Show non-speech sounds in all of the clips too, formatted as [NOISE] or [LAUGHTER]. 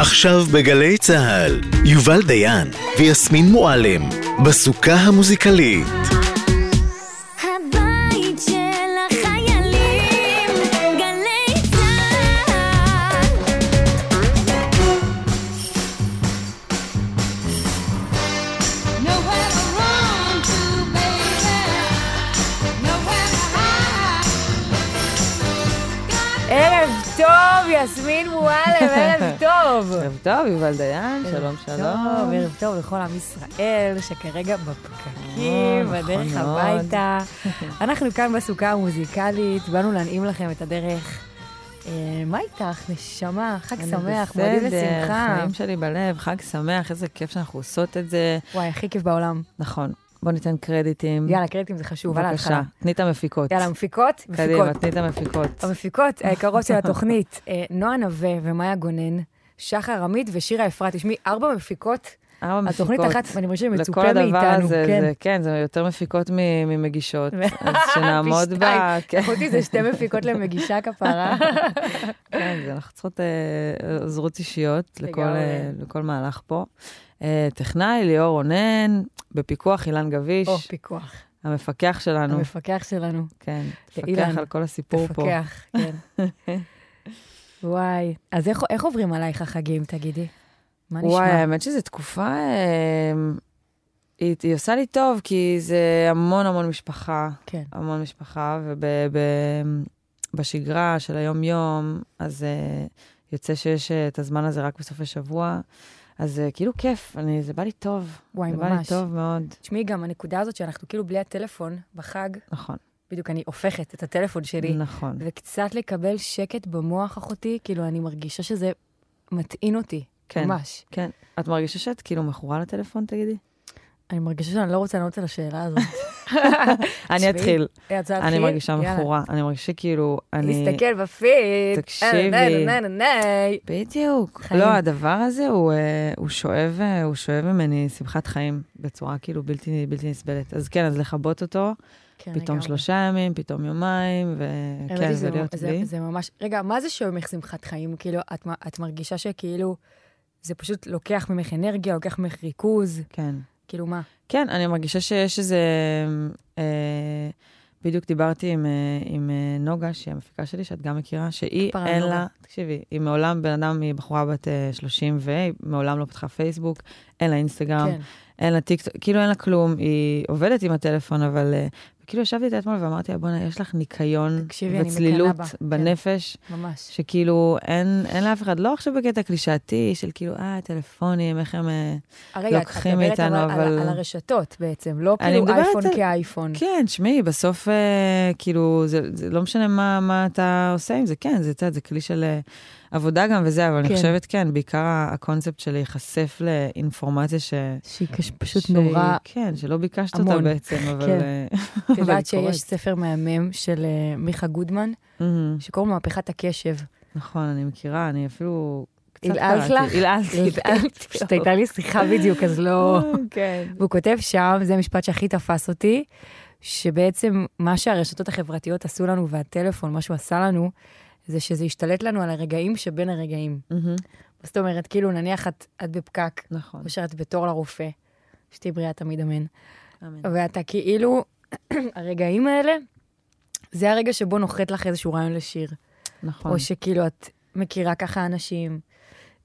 עכשיו בגלי צה"ל, יובל דיין ויסמין מועלם, בסוכה המוזיקלית. טוב. ערב טוב, יובל דיין, שלום טוב, שלום. ערב טוב לכל עם ישראל, שכרגע בפקקים, נכון בדרך מאוד. הביתה. [LAUGHS] אנחנו כאן בסוכה המוזיקלית, באנו להנעים לכם את הדרך. אה, מה איתך, נשמה? חג אני שמח, מועדים בסדר, לשמחה. חיים שלי בלב, חג שמח, איזה כיף שאנחנו עושות את זה. וואי, הכי כיף בעולם. נכון, בוא ניתן קרדיטים. יאללה, קרדיטים זה חשוב, על ההתחלה. בבקשה, תני את המפיקות. יאללה, מפיקות? קדימה, מפיקות. תני את המפיקות. המפיקות היקרות של התוכנית, אה, נועה נווה ומאיה גונן, שחר עמית ושירה אפרת. תשמעי, ארבע מפיקות, ארבע מפיקות. התוכנית אחת, ואני חושבת שמצופה לכל הדבר מאיתנו. הזה, כן. זה, כן, זה יותר מפיקות ממגישות. [LAUGHS] אז שנעמוד בה. כן. חוץ זה שתי מפיקות למגישה כפרה. [LAUGHS] כן, זה אנחנו צריכות אה, עוזרות אישיות לכל. אה, לכל מהלך פה. אה, טכנאי, ליאור רונן, בפיקוח אילן גביש, או, פיקוח. המפקח שלנו. המפקח שלנו. כן, מפקח על כל הסיפור פה. מפקח, כן. [LAUGHS] וואי, אז איך- איך עוברים עלייך החגים, תגידי? מה נשמע? וואי, האמת שזו תקופה, אה, היא, היא עושה לי טוב, כי זה המון המון משפחה, כן. המון משפחה, ובשגרה של היום-יום, אז אה, יוצא שיש אה, את הזמן הזה רק בסופי שבוע, אז זה כאילו כיף, אני, זה בא לי טוב. וואי, זה בא לי ממש. טוב מאוד, תשמעי, גם הנקודה הזאת שאנחנו כאילו בלי הטלפון בחג, נכון, בדיוק אני הופכת את הטלפון שלי, נכון. וקצת לקבל שקט במוח אחותי, כאילו, אני מרגישה שזה מטעין אותי, כן, ממש. כן. את מרגישה שאת כאילו מכורה לטלפון, תגידי? אני מרגישה שאני לא רוצה לענות על השאלה הזאת. [LAUGHS] אני אתחיל. אני? מרגישה. מכורה. אני מרגישה שכאילו, אני... להסתכל בפיד. תקשיבי. אה. בדיוק. לא, הדבר הזה, הוא, אה, שואב, אה, הוא שואב ממני שמחת חיים בצורה כאילו בלתי נסבלת. אז כן, אז לכבות אותו, כן, פתאום לגמרי. שלושה ימים, פתאום יומיים, וכן, זה- ולהיות זה- בלי. זה ממש... רגע, מה זה שואב ממך שמחת חיים? כאילו, את את מרגישה שכאילו, זה פשוט לוקח ממך אנרגיה, לוקח ממך ריכוז, כן. כאילו מה? כן, אני מרגישה שיש איזה... אה, בדיוק דיברתי עם, אה, עם אה, נוגה, שהיא המפיקה שלי, שאת גם מכירה, שהיא אין נוגה. לה, תקשיבי, היא מעולם, בן אדם, היא בחורה בת אה, 30 והיא מעולם לא פתחה פייסבוק, אין לה אינסטגרם, כן. אין לה טיקטוק, כאילו אין לה כלום, היא עובדת עם הטלפון, אבל אה, כאילו ישבתי איתה אתמול ואמרתי לה, בוא'נה, יש לך ניקיון תקשיבי, וצלילות כן. בנפש, ממש. שכאילו אין, אין לאף אחד, לא עכשיו בקטע קלישאתי של כאילו, אה, טלפונים, איך הם... אה, רגע, את לוקחים מדברת מאיתנו, אבל על- אבל- על הרשתות בעצם, לא כאילו מדברת אייפון על- כאייפון. כן, תשמעי, בסוף, אה, כאילו, זה, זה לא משנה מה, מה אתה עושה עם זה, כן, זה, את יודעת, זה כלי של אה, עבודה גם וזה, אבל כן. אני חושבת, כן, בעיקר הקונספט של להיחשף לאינפורמציה ש... שהיא פשוט שהיא- נורא... כן, שלא ביקשת אותה המון. בעצם, אבל... כן. אה, [LAUGHS] את יודעת שיש. ספר מהמם של אה, מיכה גודמן, מהמם, שקוראים מהפכת הקשב. נכון, אני מכירה, אני אפילו הלעלת. לך? הלעלתי. פשוט הייתה לי שיחה בדיוק, אז לא... כן. והוא כותב שם, זה המשפט שהכי תפס אותי, שבעצם מה שהרשתות החברתיות עשו לנו והטלפון, מה שהוא עשה לנו, זה שזה השתלט לנו על הרגעים שבין הרגעים. מהמם, זאת אומרת, כאילו, נניח את, את בפקק, נכון. או שאת בתור לרופא, שתהיי בריאה תמיד אמן, אמן. ואתה כאילו, [CLEARS THROAT] הרגעים האלה, זה הרגע שבו נוחת לך איזשהו רעיון לשיר. נכון. או שכאילו את מכירה ככה אנשים,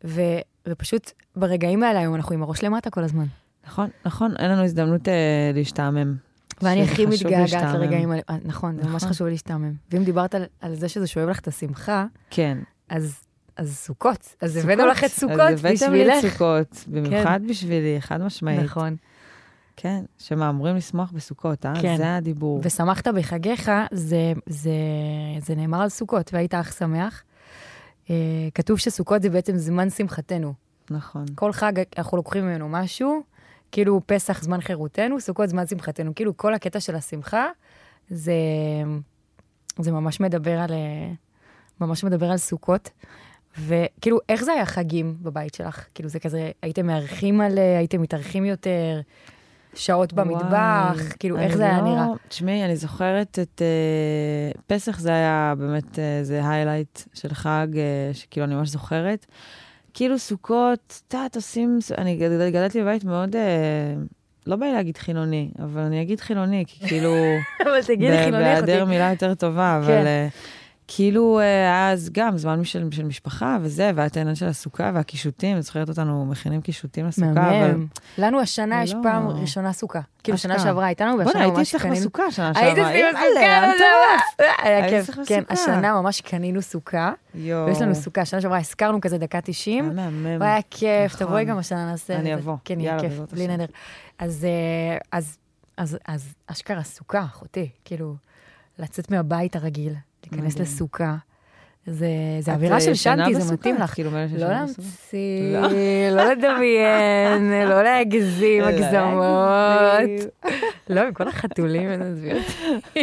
ו, ופשוט ברגעים האלה היום אנחנו עם הראש למטה כל הזמן. נכון, נכון, אין לנו הזדמנות אה, להשתעמם. ואני הכי מתגעגעת. לרגעים האלה. אה, נכון, זה ממש נכון. חשוב להשתעמם. ואם דיברת על, על זה שזה שואב לך את השמחה, כן. אז, אז סוכות. אז. הבאנו לך את סוכות אז הבאתם לי בשבילך. סוכות, במיוחד בשבילי, חד משמעית. נכון. כן, שמה, אמורים לשמוח בסוכות, אה? כן. זה הדיבור. ושמחת בחגיך, זה, זה, זה נאמר על סוכות, והיית אך שמח. אה, כתוב שסוכות זה בעצם זמן שמחתנו. נכון. כל חג אנחנו לוקחים ממנו משהו, כאילו פסח זמן חירותנו, סוכות זמן שמחתנו. כאילו כל הקטע של השמחה, זה, זה ממש מדבר על, אה, ממש מדבר על סוכות. וכאילו, איך זה היה חגים בבית שלך? כאילו, זה כזה, הייתם מארחים מלא, הייתם מתארחים יותר, שעות במטבח, וואי, כאילו, איך זה היה לא- נראה? תשמעי, אני זוכרת את... אה, פסח זה היה באמת, אה, זה היילייט של חג, אה, שכאילו אני ממש זוכרת. כאילו סוכות, יודעת, עושים, אני גד- גדלתי בבית מאוד, אה, לא בא לי להגיד חילוני, אבל אני אגיד חילוני, כי כאילו, אבל תגידי חילוני אחותי. בהיעדר מילה יותר טובה, אבל כן. אה, כאילו, אה, אז גם זמן של, של משפחה וזה, והיה את העניין של הסוכה והקישוטים, זוכרת אותנו מכינים קישוטים לסוכה, אבל... מהמם. לנו השנה יש לא. פעם ראשונה סוכה. כאילו, שנה. שעברה הייתה לנו, בוא'נה, והשנה הייתי ממש אצלך קנינו. בסוכה שנה שעברה. הייתי אצלי בסוכה, היה הייתי כיף. אצלך כן, בסוכה. השנה ממש קנינו סוכה, יואו. ויש לנו סוכה, שנה שעברה הזכרנו כזה דקה 90. היה מהמם. והיה כיף, נכון. תבואי גם השנה נעשה. אני את. אבוא. כן, יהיה כיף, בלי. נדר. אה, אז אשכרה סוכה, אחותי, כאילו, לצאת מהבית הרגיל, להיכנס מדהים. לסוכה. זה, זה אווירה אה, של שנתי, זה? מתאים לך. כאילו לא? להמציא, לא לדמיין, [LAUGHS] לא להגזים, הגזמות. לא, עם כל החתולים, איזה עזבי אותי.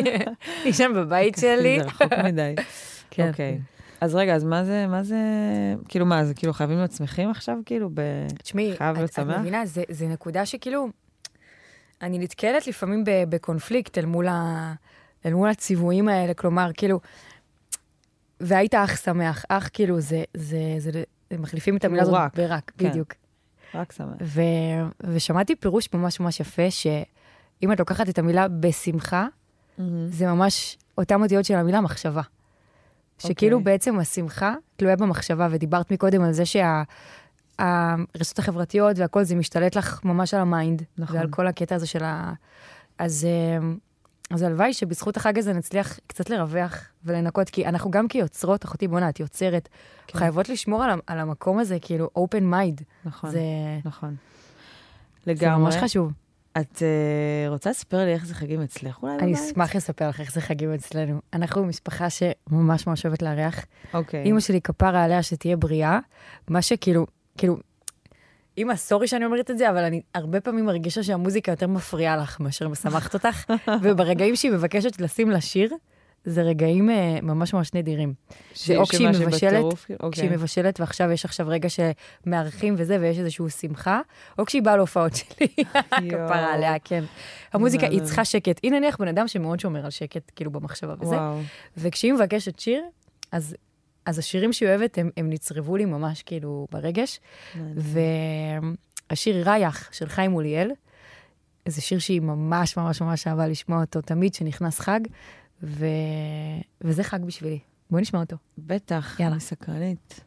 ישן בבית שלי. זה רחוק מדי. [LAUGHS] כן. אוקיי. אז רגע, אז מה זה, מה זה, כאילו מה, זה כאילו חייבים להיות שמחים עכשיו, כאילו, ב... תשמעי, את? מבינה, זה, נקודה שכאילו, אני נתקלת לפעמים בקונפליקט אל מול, ה, אל מול הציוויים האלה, כלומר, כאילו, והיית אח שמח, אח כאילו, זה, זה, זה, זה מחליפים את המילה הזאת רק, ברק, כן. בדיוק. רק שמח. ו, ושמעתי פירוש ממש ממש יפה, שאם את לוקחת את המילה בשמחה, זה ממש אותן אותיות של המילה מחשבה. שכאילו אוקיי. בעצם השמחה תלויה במחשבה, ודיברת מקודם על זה שהרשתות החברתיות והכל זה משתלט לך ממש על ה mind, נכון. ועל כל הקטע הזה של ה... אז, אמ, אז הלוואי שבזכות החג הזה נצליח קצת לרווח ולנקות, כי אנחנו גם כיוצרות, אחותי בואנה, את יוצרת, כן. חייבות לשמור על, על המקום הזה, כאילו open mind. נכון, זה, נכון. זה לגמרי. ממש חשוב. את אה, רוצה לספר לי איך זה חגים אצלך אולי אני בבית? אשמח לספר לך איך זה חגים אצלנו. אנחנו משפחה שממש ממש אוהבת לארח. אוקיי. אימא שלי כפרה עליה שתהיה בריאה, מה שכאילו, כאילו, אימא, סורי שאני אומרת את זה, אבל אני הרבה פעמים מרגישה שהמוזיקה יותר מפריעה לך מאשר משמחת אותך, [LAUGHS] וברגעים שהיא מבקשת לשים לה שיר, זה רגעים אה, ממש ממש נדירים. ש- זה או כשהיא מבשלת, שבטירוף, כאילו? כשהיא אוקיי. מבשלת ועכשיו יש עכשיו רגע שמארחים וזה, ויש איזושהי שמחה, או כשהיא באה להופעות שלי, [LAUGHS] כפרה עליה, כן. המוזיקה, היא. צריכה שקט. היא נניח בן אדם שמאוד שומר על שקט, כאילו במחשבה וזה. וכשהיא מבקשת שיר, אז, אז השירים שהיא אוהבת, הם, הם נצרבו לי ממש כאילו ברגש. והשיר רייך של חיים מוליאל, זה שיר שהיא ממש ממש ממש אהבה לשמוע אותו תמיד כשנכנס חג, ו... וזה חג בשבילי. בואי נשמע אותו. בטח, יאללה. אני סקרנית.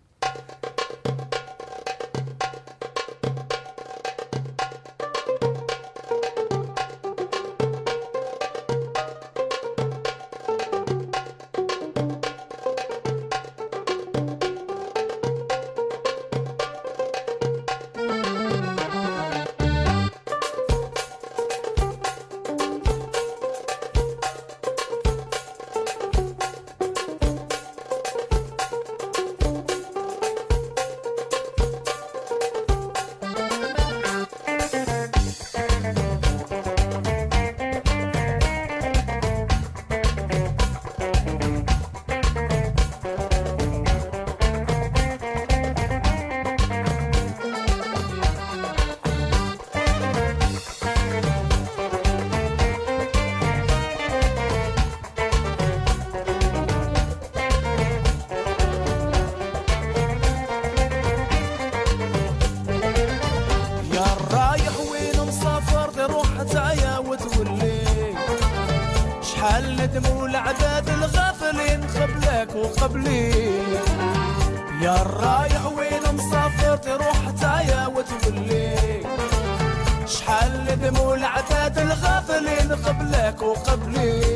blue.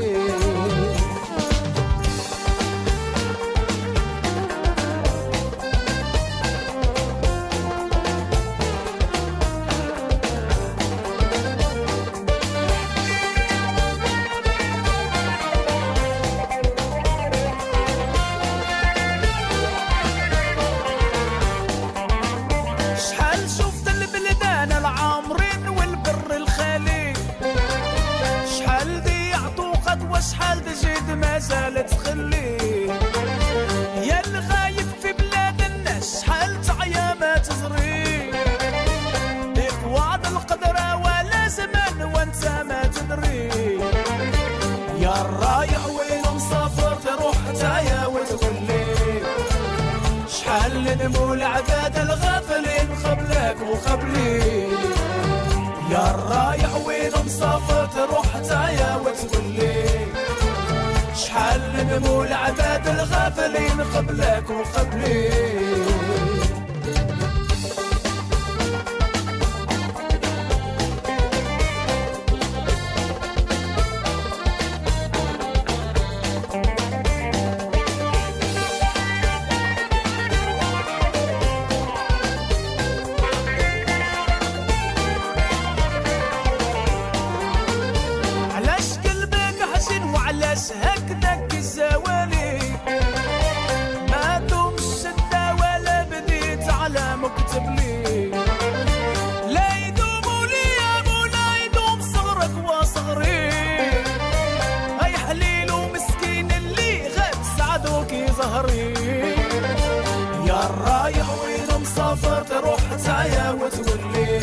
يا الرايح وين مسافر تروح تعيا وتولي.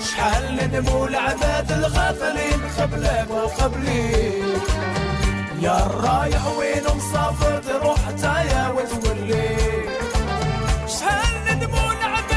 شحال ندموا العباد الغافلين قبلك وقبلي يا الرايح وين مسافر تروح تعيا وتولي. شحال ندموا العباد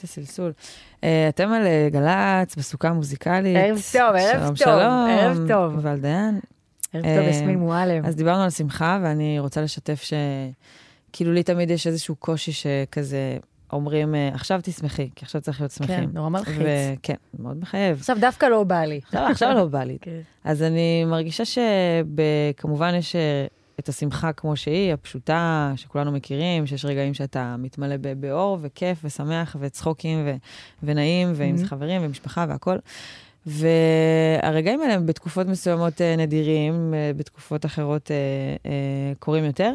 הבאת סלסול. אה, אתם על אה, גל"צ, בסוכה מוזיקלית. ערב טוב, ערב טוב, שלום. ערב טוב. יובל דיין. ערב טוב, יסמין מועלם. אז דיברנו על שמחה, ואני רוצה לשתף ש... כאילו לי תמיד יש איזשהו קושי שכזה אומרים, אה, עכשיו תשמחי, כי עכשיו צריך להיות שמחים. כן, נורא מלחיץ. וכן, מאוד מחייב. עכשיו דווקא לא בא לי. עכשיו, עכשיו לא בא לי. [LAUGHS] כן. אז אני מרגישה שכמובן יש את השמחה כמו שהיא, הפשוטה, שכולנו מכירים, שיש רגעים שאתה מתמלא באור וכיף ושמח וצחוקים ו- ונעים, ועם Mhm. חברים ומשפחה והכול. והרגעים האלה הם בתקופות מסוימות אה, נדירים, אה, בתקופות אחרות אה, קורים יותר,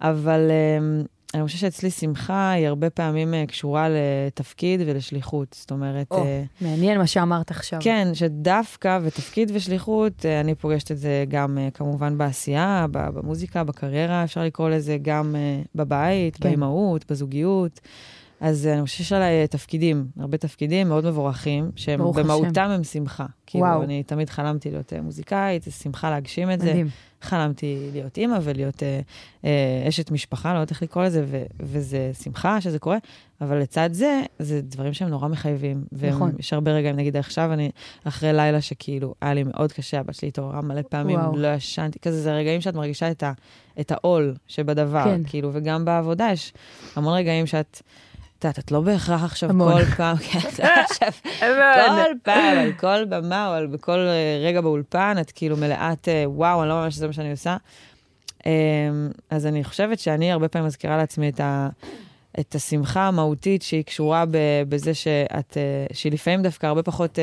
אבל אה, אני חושבת שאצלי שמחה היא הרבה פעמים אה, קשורה לתפקיד ולשליחות. זאת אומרת... או, אה, מעניין מה שאמרת עכשיו. כן, שדווקא ותפקיד ושליחות, אה, אני פוגשת את זה גם אה, כמובן בעשייה, במוזיקה, בקריירה, אפשר לקרוא לזה גם אה, בבית, כן. באימהות, בזוגיות. אז אני חושבת שיש עליי תפקידים, הרבה תפקידים מאוד מבורכים, שהם. במהותם הם שמחה. כאילו, וואו. אני תמיד חלמתי להיות אה, מוזיקאית, זה שמחה להגשים את זה. מדהים. חלמתי להיות אימא ולהיות אה, אה, אשת משפחה, לא יודעת איך לקרוא לזה, ו- וזה שמחה שזה קורה, אבל לצד זה, זה דברים שהם נורא מחייבים. נכון. ויש הרבה רגעים, נגיד עכשיו אני אחרי לילה שכאילו היה לי מאוד קשה, הבת שלי התעוררה מלא פעמים, וואו. לא ישנתי, כזה, זה רגעים שאת מרגישה את, ה, את העול שבדבר, כן. כאילו, וגם בעבודה יש המון רגעים שאת... את יודעת, את לא בהכרח עכשיו המון. כל פעם, [LAUGHS] כן, עכשיו [LAUGHS] כל פעם, על כל במה או על בכל אה, רגע באולפן, את כאילו מלאת, אה, וואו, אני לא מאמינה שזה מה שאני עושה. אה, אז אני חושבת שאני הרבה פעמים מזכירה לעצמי את, ה, את השמחה המהותית שהיא קשורה ב, בזה שאת, אה, שהיא לפעמים דווקא הרבה פחות,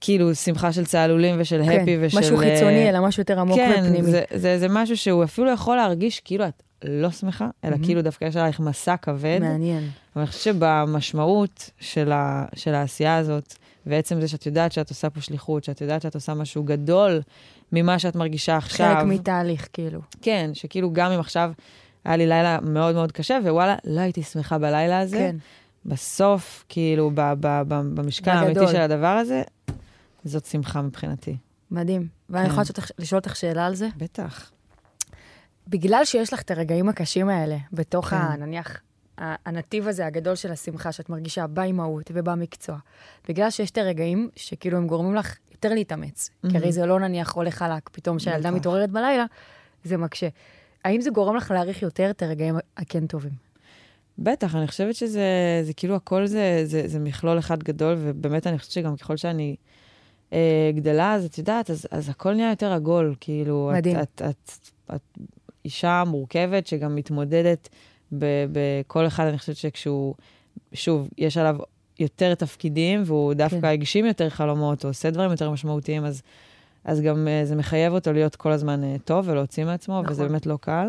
כאילו, שמחה של צהלולים ושל כן, הפי ושל... משהו חיצוני, אלא משהו יותר עמוק כן, ופנימי. זה, זה, זה משהו שהוא אפילו יכול להרגיש כאילו את לא שמחה, אלא מהמם. כאילו דווקא יש עלייך מסע כבד. מעניין. אבל אני חושבת שבמשמעות של, ה, של העשייה הזאת, ועצם זה שאת יודעת שאת עושה פה שליחות, שאת יודעת שאת עושה משהו גדול ממה שאת מרגישה עכשיו. חלק מתהליך, כאילו. כן, שכאילו גם אם עכשיו היה לי לילה מאוד מאוד קשה, ווואלה, לא הייתי שמחה בלילה הזה, כן. בסוף, כאילו, ב, ב, ב, בגדול. האמיתי של הדבר הזה, זאת שמחה מבחינתי. מדהים. ואני כן. יכולה לשאול אותך שאלה על זה? בטח. בגלל שיש לך את הרגעים הקשים האלה, בתוך, כן. ה, נניח, הנתיב הזה הגדול של השמחה שאת מרגישה באימהות ובמקצוע, בגלל שיש את הרגעים שכאילו הם גורמים לך יותר להתאמץ, כי הרי זה לא נניח הולך חלק, פתאום כשהילדה. מתעוררת בלילה, זה מקשה. האם זה גורם לך להעריך יותר את הרגעים הכן טובים? בטח, אני חושבת שזה זה כאילו הכל זה, זה, זה מכלול אחד גדול, ובאמת אני חושבת שגם ככל שאני אה, גדלה, אז את יודעת, אז, אז הכל נהיה יותר עגול, כאילו, מדהים. את, את, את, את אישה מורכבת שגם מתמודדת בכל אחד, אני חושבת שכשהוא, שוב, יש עליו יותר תפקידים, והוא דווקא כן. הגשים יותר חלומות, הוא עושה דברים יותר משמעותיים, אז, אז גם אה, זה מחייב אותו להיות כל הזמן אה, טוב ולהוציא מעצמו, נכון. וזה באמת לא קל.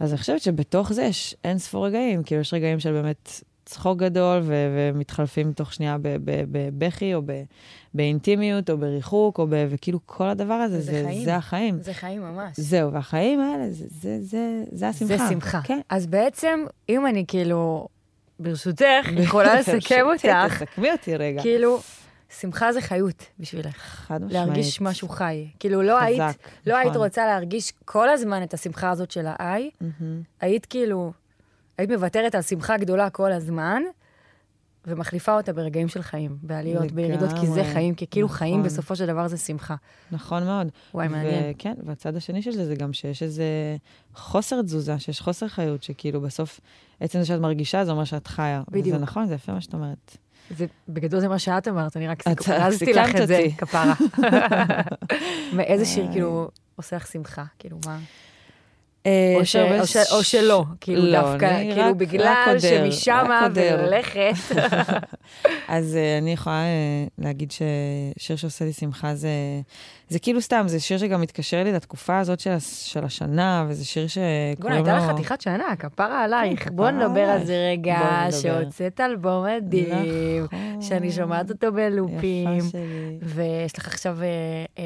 אז אני חושבת שבתוך זה יש אין ספור רגעים, כאילו יש רגעים של באמת צחוק גדול, ו- ומתחלפים תוך שנייה ב- ב- בבכי, או ב- באינטימיות, או בריחוק, או ב- וכאילו כל הדבר הזה, זה זה, חיים. זה החיים. זה חיים ממש. זהו, והחיים האלה, זה, זה, זה, זה השמחה. זה שמחה. כן. אז בעצם, אם אני כאילו, ברשותך, [LAUGHS] יכולה לסכם אותך, תסכמי אותי רגע. כאילו, שמחה זה חיות בשבילך. חד משמעית. להרגיש משהו חי. כאילו, לא היית, חזק, לא היית נכון. רוצה להרגיש כל הזמן את השמחה הזאת של ה-I, מהמם. היית כאילו, היית מוותרת על שמחה גדולה כל הזמן, ומחליפה אותה ברגעים של חיים, בעליות, בירידות, כי זה לגמרי, חיים, כי כאילו חיים נכון. בסופו של דבר זה שמחה. נכון מאוד. וואי, מעניין. וכן, והצד השני של זה, זה גם שיש איזה חוסר תזוזה, שיש חוסר חיות, שכאילו בסוף, עצם זה שאת מרגישה, זה אומר שאת חיה. בדיוק. וזה נכון, זה יפה מה שאת אומרת. זה, בגדול זה מה שאת אמרת, אני רק הרזתי לך את זה. כפרה. [LAUGHS] מאיזה שיר כאילו עושה לך שמחה? כאילו, מה? אה, או, יש ש, הרבה או, ש, ש- או שלא, כאילו לא, דווקא, כאילו רק- בגלל רק עודר, שמשם. וללכת. [LAUGHS] אז uh, אני יכולה uh, להגיד ששיר שעושה לי שמחה זה, זה כאילו סתם, זה שיר שגם מתקשר לי לתקופה הזאת של, של השנה, וזה שיר בוא'נה, שקוראים הייתה לו... לך חתיכת שנה, כפרה עלייך. כן, בוא נדבר על. זה רגע. שהוצאת אלבום מדהים, נכון. שאני שומעת אותו בלופים. ויש לך עכשיו אה, אה,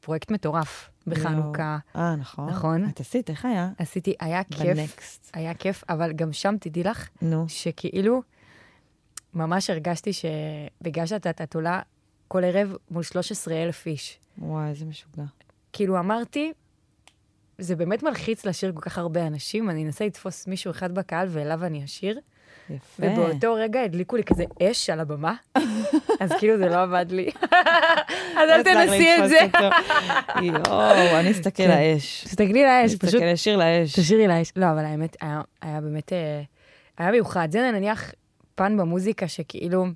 פרויקט מטורף בחנוכה. אה, נכון. נכון. את עשית, איך היה? עשיתי, היה כיף, בנקסט. היה כיף, אבל גם שם, תדעי לך, נו. שכאילו, ממש הרגשתי שבגלל שאת את עולה כל ערב מול 13,000 איש, וואי, איזה משוגע. כאילו אמרתי, זה באמת מלחיץ לשיר כל כך הרבה אנשים, אני אנסה לתפוס מישהו אחד בקהל ואליו אני אשיר, יפה. ובאותו רגע הדליקו לי כזה אש על הבמה, [LAUGHS] אז כאילו זה לא עבד לי. [LAUGHS] אז אל הצלחת תנסי את זה. יואו, אני אסתכל כן. לאש. תסתכלי לאש, פשוט תסתכל ישיר לאש. תשאירי לאש. לא, אבל האמת, היה, באמת, אה, היה מיוחד. זה נניח פן במוזיקה שכאילו,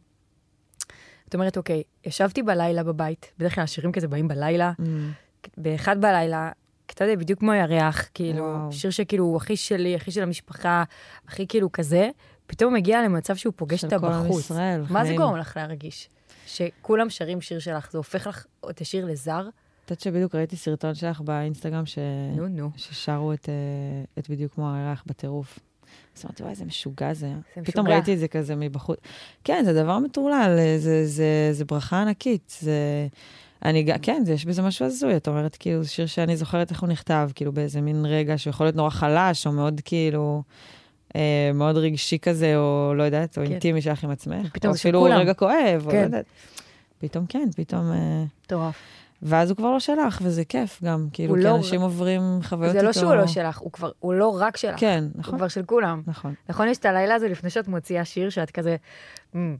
את אומרת, אוקיי, ישבתי בלילה בבית, בדרך כלל השירים כזה באים בלילה, Mm, באחד בלילה, אתה יודע, בדיוק כמו ירח, כאילו, וואו. שיר שכאילו הוא הכי שלי, הכי של המשפחה, הכי כאילו כזה, פתאום מגיע למצב שהוא פוגש של אותה כל עם בחוץ. ישראל, מה זה. גורם לך להרגיש? שכולם שרים שיר שלך, זה הופך לך את השיר לזר? את יודעת שבדיוק ראיתי סרטון שלך באינסטגרם ש... נו, נו. ששרו את, אה, את בדיוק כמו הירח בטירוף. אז אמרתי, וואי, איזה משוגע זה. זה פתאום משוגע. ראיתי את זה כזה מבחוץ. כן, זה דבר מטורלל, אה, זה, זה, זה ברכה ענקית. זה... אני, ג- כן, זה, יש בזה משהו הזוי. את אומרת, כאילו, זה שיר שאני זוכרת איך הוא נכתב, כאילו, באיזה מין רגע שיכול להיות נורא חלש, או מאוד כאילו, אה, מאוד רגשי כזה, או לא יודעת, או כן. אינטימי שלך עם עצמך. ופתאום או זה של אפילו כולם. רגע כואב, או כן. לא יודעת. פתאום כן, פתאום... אה, מטורף. ואז הוא כבר לא שלך, וזה כיף גם, כאילו, הוא כי לא- אנשים עוברים חוויות זה איתו. לא שהוא לא שלך, הוא כבר, הוא לא רק שלך. כן, הוא נכון, כבר של כולם. נכון. נכון, יש את הלילה הזה לפני שאת מוציאה שיר, שאת כזה... "מ,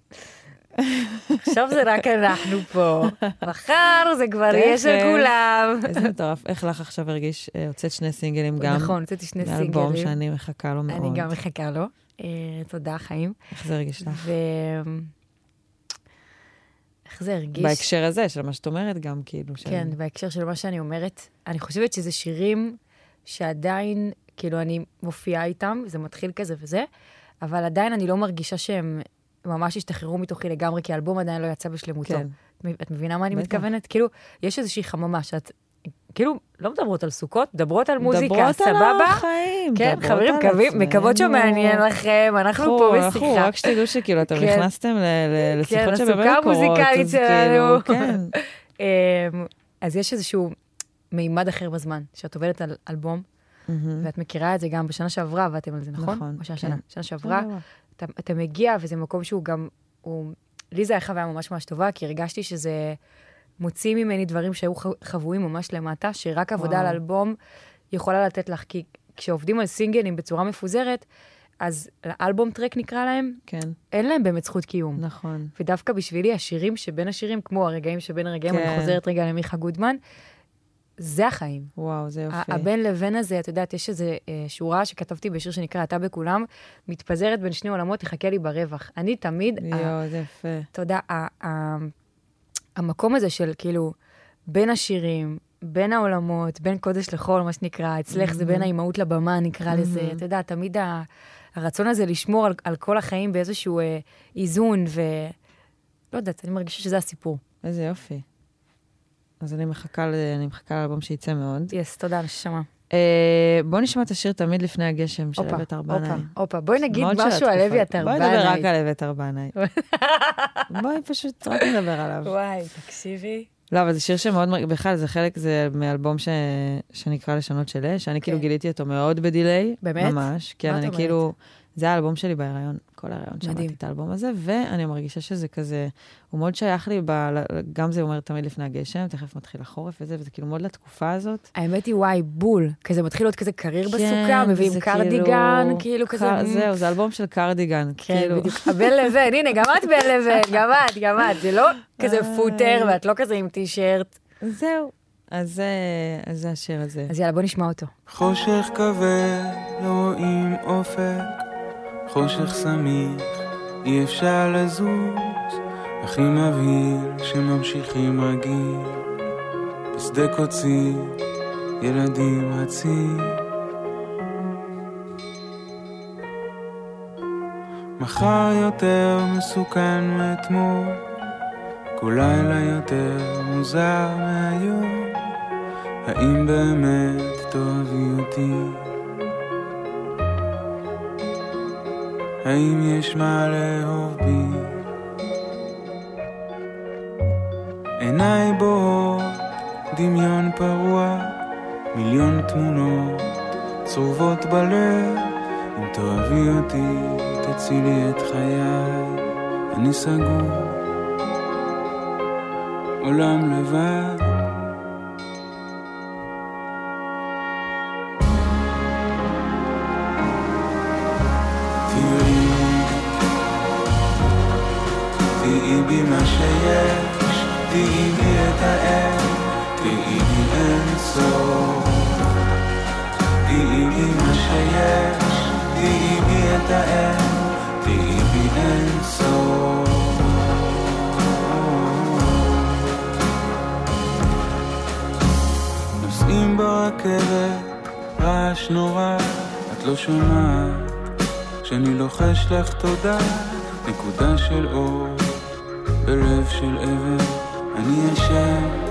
עכשיו זה רק אנחנו פה, מחר זה כבר יהיה של. כולם. איזה מטורף. איך לך עכשיו הרגיש? אה, הוצאת שני סינגלים גם. נכון, הוצאתי שני מאלבום סינגלים. שאני מחכה לו מאוד. אני גם מחכה לו. אה, תודה, חיים. איך זה הרגיש לך? ו... איך זה הרגיש? בהקשר הזה, של מה שאת אומרת גם, כאילו. כן, בהקשר של מה שאני אומרת, אני חושבת שזה שירים שעדיין, כאילו, אני מופיעה איתם, זה מתחיל כזה וזה, אבל עדיין אני לא מרגישה שהם ממש השתחררו מתוכי לגמרי, כי האלבום עדיין לא יצא בשלמותו. כן. את מבינה מה אני. מתכוונת? כאילו, יש איזושהי חממה שאת, כאילו, לא מדברות על סוכות, מדברות על מוזיקה, מדברות סבבה? על החיים, כן, מדברות חברים. מקוות שמעניין לכם, אנחנו פה אנחנו, בשיחה. רק שתדעו שכאילו, אתם כן. נכנסתם ל- לשיחות כן, שבאמת קורות. המוזיקלית אז כאילו, שלנו. [LAUGHS] כן. אז יש איזשהו מימד אחר בזמן, שאת עובדת על אלבום. ואת מכירה את זה גם בשנה שעברה, עבדתם על זה, נכון? נכון, או שהשנה? כן. שנה שעברה. אתה, אתה מגיע, וזה מקום שהוא גם, הוא, לי זה היה חוויה ממש ממש טובה, כי הרגשתי שזה מוציא ממני דברים שהיו חבויים ממש למטה, שרק עבודה וואו. על אלבום יכולה לתת לך, כי כשעובדים על סינגלים בצורה מפוזרת, אז לאלבום טרק נקרא להם, כן, אין להם באמת זכות קיום. נכון. ודווקא בשבילי, השירים שבין השירים, כמו הרגעים שבין הרגעים, כן. אני חוזרת רגע למיכה גודמן, זה החיים. וואו, זה יופי. הבין לבין הזה, את יודעת, יש איזו אה, שורה שכתבתי בשיר שנקרא "אתה בכולם", מתפזרת בין שני עולמות, תחכה לי ברווח. אני תמיד, יואו, זה יפה. אתה יודע, המקום הזה של כאילו, בין השירים, בין העולמות, בין קודש לחול, מה שנקרא, אצלך זה בין האימהות לבמה, נקרא לזה, אתה יודע, תמיד ה- הרצון הזה לשמור על, על כל החיים באיזשהו אה, איזון, ו... לא יודעת, אני מרגישה שזה הסיפור. איזה יופי. אז אני מחכה, ל- אני מחכה לאלבום שייצא מאוד. יס, תודה, נשמה. אה, בוא נשמע את השיר תמיד לפני הגשם של אביתר בנאי. הופה, הופה. בואי נגיד משהו על התקופה. אבי אתר בואי נדבר רק בנאי. על אביתר בנאי. בואי פשוט רק נדבר עליו. וואי, תקשיבי. לא, אבל זה שיר שמאוד, מר- בכלל, זה חלק, זה מאלבום ש... שנקרא לשנות של אש, שאני כאילו כן. גיליתי אותו מאוד בדיליי. באמת? ממש. כן, אני אומרת? כאילו, זה האלבום שלי בהיריון, כל ההיריון. שמעתי את האלבום הזה, ואני מרגישה שזה כזה, הוא מאוד שייך לי, ב... גם זה אומר תמיד לפני הגשם, תכף מתחיל החורף וזה, וזה כאילו מאוד לתקופה הזאת. האמת היא, וואי, בול. כזה מתחיל להיות כזה קריר בסוכה, כן, מביאים וזה קרדיגן, כאילו כזה... קר- זהו, זה אלבום של קרדיגן. כן, כאילו. בדיוק. הבן לבן, הנה, גם את בן לבן, [LAUGHS] גם את, גם את. זה לא כזה. פוטר, ואת לא כזה עם טישרט. זהו. אז זה- אז זה השיר הזה. אז יאללה, בוא נשמע אותו. חושך כבד, לא רואים אופק, חושך סמיך, אי אפשר לזוז, הכי מבהיל שממשיכים רגיל, בשדה קוצי, ילדים רצים. מחר יותר מסוכן מאתמול, כל לילה יותר מוזר מהיום. האם באמת תאהבי אותי? האם יש מה לאהוב בי? עיניי בוהות, דמיון פרוע, מיליון תמונות צרובות בלב. אם תאהבי אותי, תצילי את חיי, אני סגור, עולם לבד. סוף. תהיי בי מה שיש, תהיי בי את האל, תהיי בי אין סוף. נוסעים ברכבת, רעש נורא, את לא שומעת. כשאני לוחש לך תודה, נקודה של אור, בלב של אבן, אני ישן,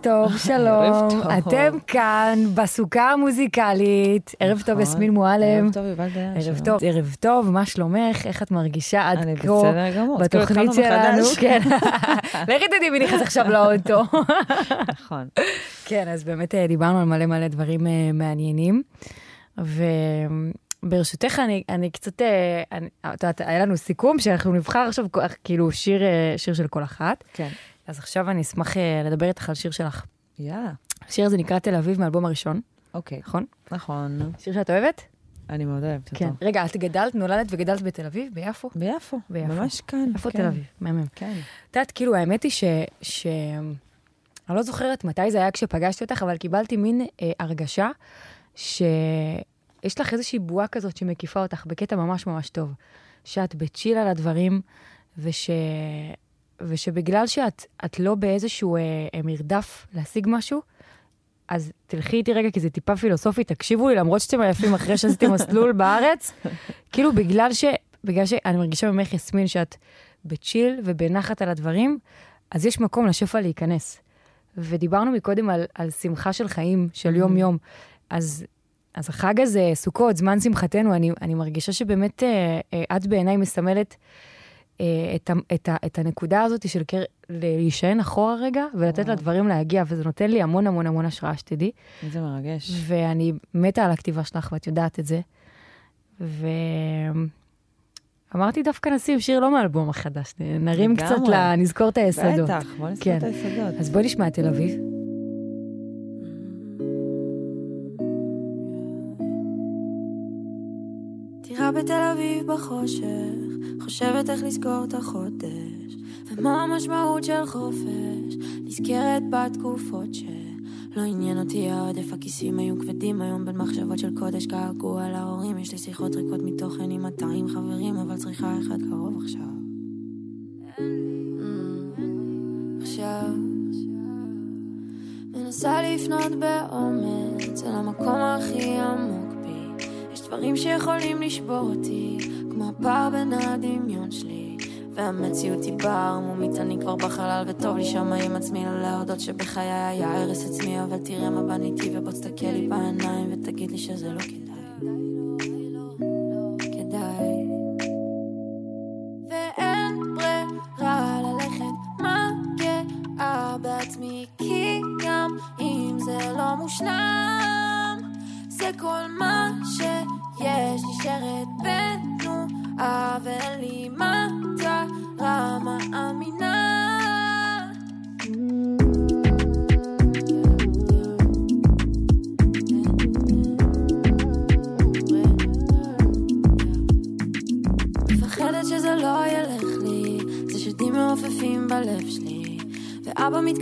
טוב, [LAUGHS] ערב טוב, שלום. אתם כאן בסוכה המוזיקלית. ערב טוב, נכון. יסמין מועלם. ערב טוב, יובל דיין. ערב שלום. טוב, ערב טוב, מה שלומך? איך את מרגישה עד אני כה בסדר גמור. כאילו בתוכנית שלנו? [LAUGHS] כן. לכי תדעי מי נכנס עכשיו לאוטו. [LAUGHS] נכון. כן, אז באמת אה, דיברנו על מלא מלא דברים אה, מעניינים. וברשותך, אני, אני קצת, אה, אני- את יודעת, היה לנו סיכום שאנחנו נבחר עכשיו כאילו שיר, שיר של כל אחת. כן. אז עכשיו אני אשמח אה, לדבר איתך על שיר שלך. יאללה. השיר הזה נקרא תל אביב מהאלבום הראשון, אוקיי. נכון? נכון. שיר שאת אוהבת? אני מאוד אוהבת אותו. כן. רגע, את גדלת, נולדת וגדלת בתל אביב? ביפו? ביפו. ביפו. ממש כאן. איפה כן. תל אביב? מהמם. כן. את יודעת, כאילו, האמת היא ש... ש... אני לא זוכרת מתי זה היה כשפגשתי אותך, אבל קיבלתי מין אה, הרגשה שיש לך איזושהי בועה כזאת שמקיפה אותך בקטע ממש ממש טוב. שאת בצ'יל על הדברים, וש... ושבגלל שאת את לא באיזשהו אה, אה, מרדף להשיג משהו, אז תלכי איתי רגע, כי זה טיפה פילוסופי, תקשיבו לי, למרות שאתם עייפים אחרי שעשיתי מסלול בארץ, [LAUGHS] כאילו בגלל ש... בגלל שאני מרגישה ממך, יסמין, שאת בצ'יל ובנחת על הדברים, אז יש מקום לשפע להיכנס. ודיברנו מקודם על, על שמחה של חיים, של יום-יום. אז, אז החג הזה, סוכות, זמן שמחתנו, אני, אני מרגישה שבאמת אה, אה, את בעיניי מסמלת את, ה- את, ה- את הנקודה הזאת של קר... להישען אחורה רגע ולתת וואו. לדברים להגיע, וזה נותן לי המון המון המון השראה, שתדעי. איזה מרגש. ואני מתה על הכתיבה שלך, ואת יודעת את זה. ואמרתי דווקא נשים שיר לא מאלבום החדש, נרים לגמרי. קצת, ל... נזכור את היסודות. בטח, בוא נזכור כן. את היסודות. אז בואי נשמע את תל אביב. טירה בתל אביב בחושך, חושבת איך לזכור את החודש, ומה המשמעות של חופש, נזכרת בתקופות שלא עניין אותי העודף, הכיסים היו כבדים היום בין מחשבות של קודש, געגוע להורים, יש לי שיחות ריקות מתוכן עם 200 חברים, אבל צריכה אחד קרוב עכשיו. מנסה לפנות באומץ אל המקום הכי עמוק בי. יש דברים שיכולים לשבור אותי כמו הפער בין הדמיון שלי והמציאות היא בערמומית אני כבר בחלל וטוב לי שם עם עצמי לא להודות שבחיי היה הרס עצמי אבל תראה מה בניתי ובוא תסתכל לי בעיניים ותגיד לי שזה לא כדאי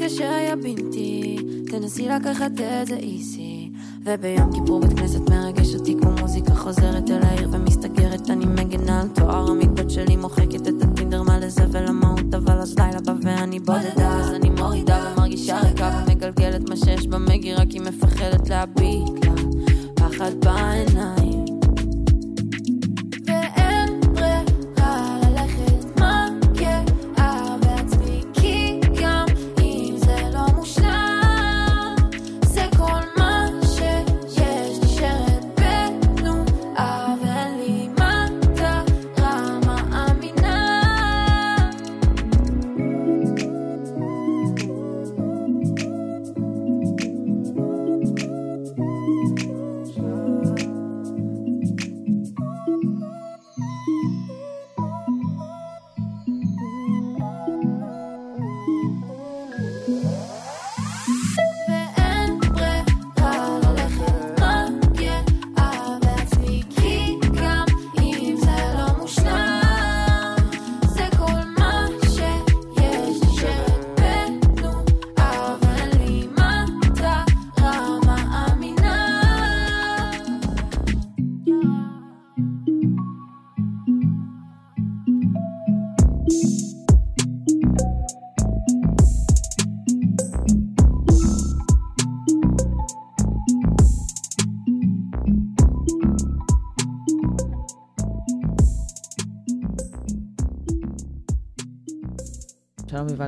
מתקשר יא בינתי, תנסי לקחת את זה איסי, וביום כיפור בית כנסת מרגש אותי כמו מוזיקה חוזרת אל העיר ומסתגרת, אני מגנה על תואר המגבד שלי, מוחקת את הטינדר מה לזבל המהות, אבל אז לילה בא ואני בודדה, אז אני מורידה ומרגישה ריקה ומגלגלת מה שיש במגירה, כי מפחדת להביט לה, פחד בעיניים.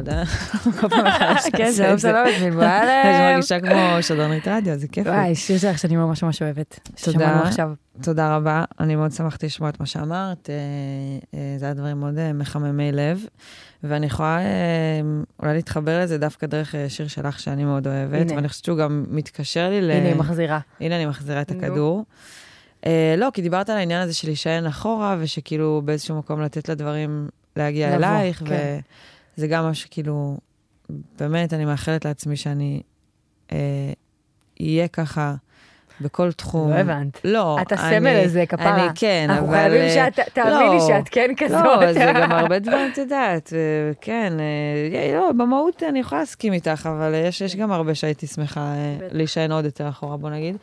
שלום יובל דיין. כל פעם מחדש [LAUGHS] כן, נעשה שלום את זה. שלום, את [LAUGHS] אני. מרגישה כמו שדרנית רדיו, זה כיף. וואי, שיר שלך שאני ממש ממש אוהבת. תודה. תודה רבה, אני מאוד שמחתי לשמוע את מה שאמרת, אה, אה, זה היה דברים מאוד אה, מחממי לב, ואני יכולה אה, אולי להתחבר לזה דווקא דרך אה, שיר שלך שאני מאוד אוהבת. ואני חושבת שהוא גם מתקשר לי ל... הנה, היא מחזירה. הנה אני מחזירה את. הכדור. אה, לא, כי דיברת על העניין הזה של להישען אחורה, ושכאילו באיזשהו מקום לתת לדברים להגיע לבוא, אלייך, כן. וזה גם מה שכאילו, באמת, אני מאחלת לעצמי שאני אה, אהיה ככה בכל תחום. לא הבנת. לא, את הסמל הזה, כפרה. אני כן, אבל... אנחנו חייבים אה, שאת, תאמיני לא. שאת כן כזאת. לא, זה גם הרבה [LAUGHS] דברים, את יודעת, אה, כן, אה, לא, במהות אני יכולה להסכים איתך, אבל יש, יש גם הרבה שהייתי שמחה אה. להישען עוד יותר אחורה, בוא נגיד.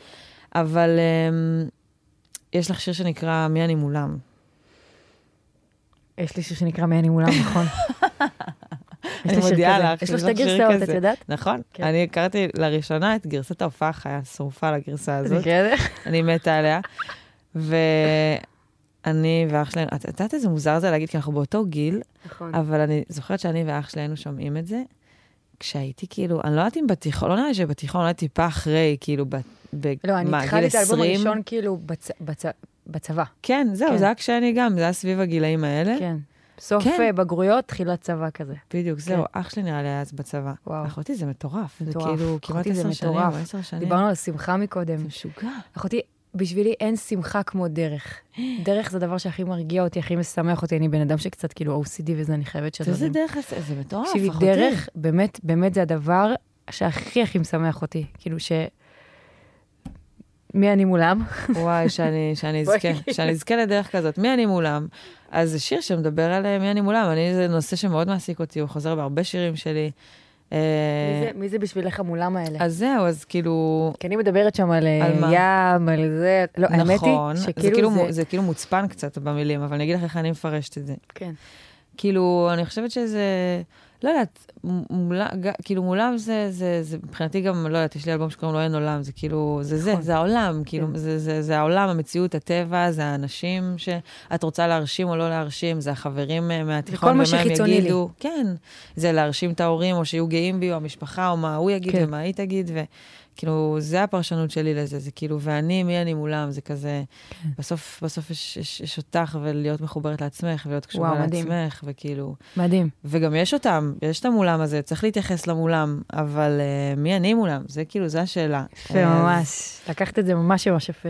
אבל אה, יש לך שיר שנקרא "מי אני מולם". יש לי [LAUGHS] שיר שנקרא מי אני מולם, נכון. אני מודיעה. לך יש לו שתי שיר גרסאות, את. יודעת? נכון, כן. אני הכרתי לראשונה את גרסת ההופעה חיה שרופה לגרסה הזאת? אני מתה עליה. ואני ואח שלי, את יודעת איזה מוזר זה להגיד, כי אנחנו באותו גיל, נכון. אבל אני זוכרת שאני ואח שלי היינו שומעים את זה, כשהייתי כאילו, אני לא יודעת אם בתיכון, לא נראה לי שבתיכון, אולי טיפה אחרי, כאילו, ב- לא, אני התחלתי את האלבום 20? הראשון כאילו בצ- בצ- בצבא. כן, זהו, כן. זה היה כשאני גם, זה היה סביב הגילאים האלה. כן. סוף כן. אה, בגרויות, תחילת צבא כזה. בדיוק, זהו, אח שלי נראה לי אז בצבא. וואו. אחותי זה מטורף, זה מטורף. כאילו כמעט אחותי זה עשר שנים, עשר שנים. דיברנו על שמחה מקודם. זה משוגע. אחותי, בשבילי אין שמחה כמו דרך. דרך זה הדבר שהכי מרגיע אותי, הכי משמח אותי. אני בן אדם שקצת כאילו OCD וזה, אני חייבת שזה... איזה דרך, זה זה מטורף, תקשיבי, אחותי. דרך, באמת, באמת זה הדבר שהכי הכי משמח אותי. כאילו ש... מי אני מולם? וואי, שאני, שאני. [LAUGHS] אזכה, שאני אזכה לדרך כזאת. מי אני מולם? אז זה שיר שמדבר על אה, מי אני מולם. אני, זה נושא שמאוד מעסיק אותי, הוא חוזר בהרבה שירים שלי. אה, מי זה- מי זה בשבילך המולם האלה? אז זהו, אז כאילו, כי אני מדברת שם על אה, על? ים, על זה, לא, האמת היא נכון, זה שכאילו כאילו, זה... זה... זה כאילו מוצפן קצת במילים, אבל אני אגיד לך איך אני מפרשת את זה. כן. כאילו, אני חושבת שזה, לא יודעת, מולה, ג- כאילו מולם זה, זה, זה, מבחינתי גם, לא יודעת, יש לי אלבום שקוראים לו אין עולם, זה כאילו, זה זה, נכון. זה העולם, כאילו, כן. זה, זה, זה העולם, המציאות, הטבע, זה האנשים שאת רוצה להרשים או לא להרשים, זה החברים אה, מהתיכון, ומה הם לי. יגידו. כן, זה להרשים את ההורים, או שיהיו גאים בי, או המשפחה, או מה הוא יגיד כן. ומה היא תגיד, וכאילו, זה הפרשנות שלי לזה, זה כאילו, ואני, מי אני מולם, זה כזה, כן. בסוף, בסוף יש, יש, יש אותך, ולהיות מחוברת לעצמך, ולהיות קשובה וואו, מדהים. לעצמך, וכאילו... מדהים. וגם יש אותם, יש את המולם הזה, צריך להתייחס למולם, אבל uh, מי אני מולם? זה כאילו, זו השאלה. יפה, אה, ממש. לקחת את זה ממש ממש יפה.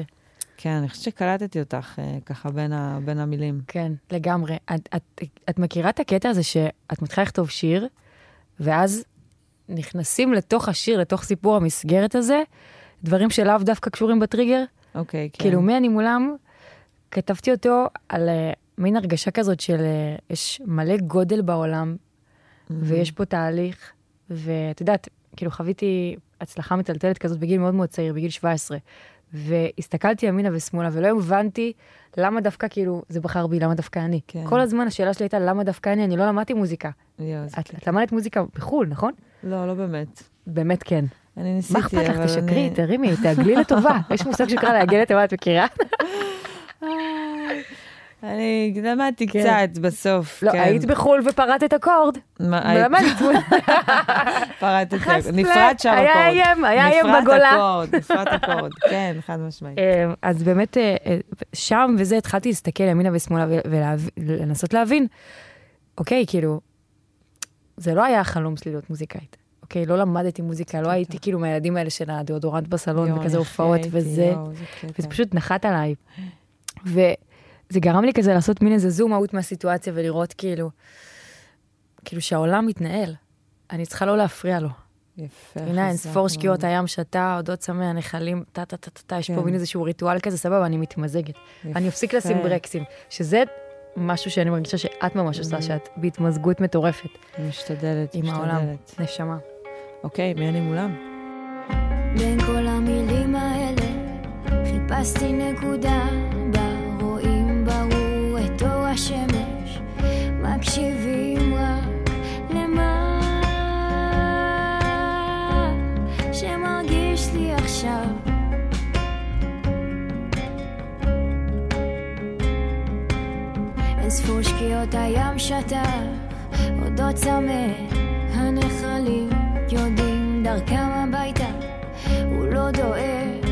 כן, אני חושבת שקלטתי אותך uh, ככה בין, ה, בין המילים. כן, לגמרי. את, את, את מכירה את הקטע הזה שאת מתחילה לכתוב שיר, ואז נכנסים לתוך השיר, לתוך סיפור המסגרת הזה, דברים שלאו דווקא קשורים בטריגר? אוקיי, כן. כאילו, מי אני מולם, כתבתי אותו על uh, מין הרגשה כזאת של uh, יש מלא גודל בעולם, ויש פה תהליך, ואת יודעת, כאילו חוויתי הצלחה מטלטלת כזאת בגיל מאוד מאוד צעיר, בגיל 17, והסתכלתי ימינה ושמאלה, ולא הבנתי למה דווקא, כאילו, זה בחר בי, למה דווקא אני. כן. כל הזמן השאלה שלי הייתה, למה דווקא אני? אני לא למדתי מוזיקה. זה את. את למדת מוזיקה בחו"ל, נכון? לא, לא באמת. באמת כן. אני ניסיתי, מה אכפת לך? אבל תשקרי, אני... תרימי, תעגלי לטובה. [LAUGHS] יש מושג שנקרא לעגל לטובה, את מכירה? אני למדתי כן. קצת בסוף, לא, כן. היית בחו"ל ופרטת אקורד. מה, היית- למדת פרטתי, חס נפרד שם היה אקורד. איים, היה איים נפרד בגולה. אקורד, נפרד אקורד, [LAUGHS] כן, חד משמעית. אה, אז באמת, אה, אה, שם וזה התחלתי להסתכל ימינה ושמאלה ולנסות להבין, אוקיי, כאילו, זה לא היה החלום שלי להיות מוזיקאית. אוקיי, לא למדתי מוזיקה, לא הייתי כאילו מהילדים האלה של הדאודורנט בסלון וכזה הופעות וזה. וזה פשוט נחת עליי. וזה גרם לי כזה לעשות מין איזה זום אאוט מהסיטואציה ולראות כאילו, כאילו שהעולם מתנהל. אני צריכה לא להפריע לו. יפה, הנה, אין ספור שקיעות. הים שתה, אודות צמא, הנחלים, טה טה טה טה יש פה כן. מין איזשהו ריטואל כזה, סבבה, אני מתמזגת. אני אפסיק לשים. ברקסים, שזה משהו שאני מרגישה שאת ממש עושה, שאת בהתמזגות מטורפת אני משתדלת, עם העולם. משתדלת. נשמה. אוקיי, מי אני מולם? בין כל המילים האלה חיפשתי נקודה בה רואים ברור את אור השמש מקשיבים רק למה שמרגיש לי עכשיו ספור שקיעות הים שטף עודו צמא, הנחלים יודעים דרכם הביתה, הוא לא דואג,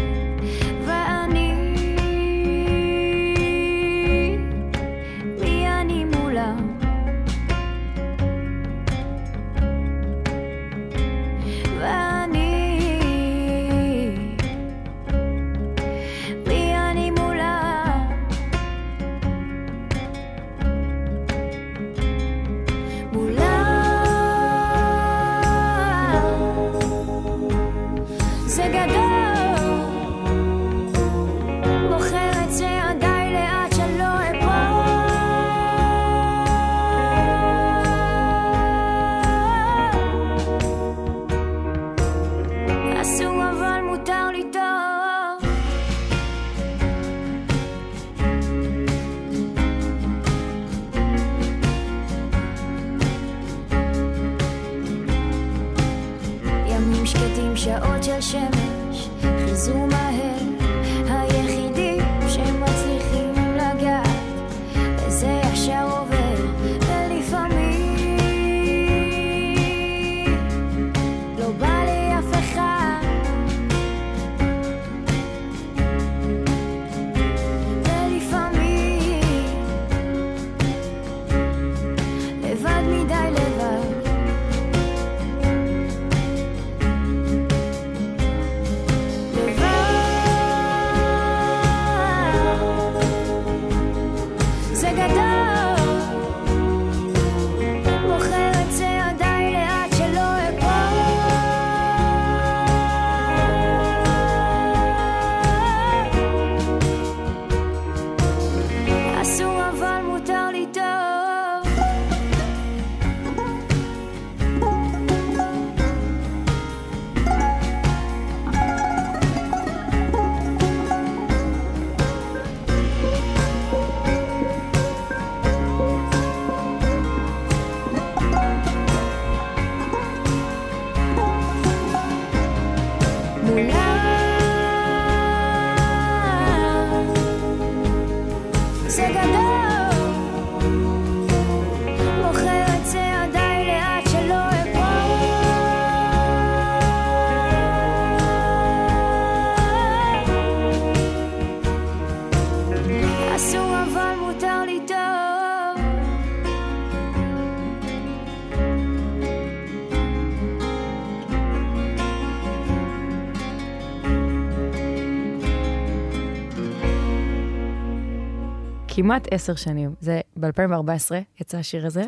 כמעט עשר שנים. זה ב-2014 יצא השיר הזה,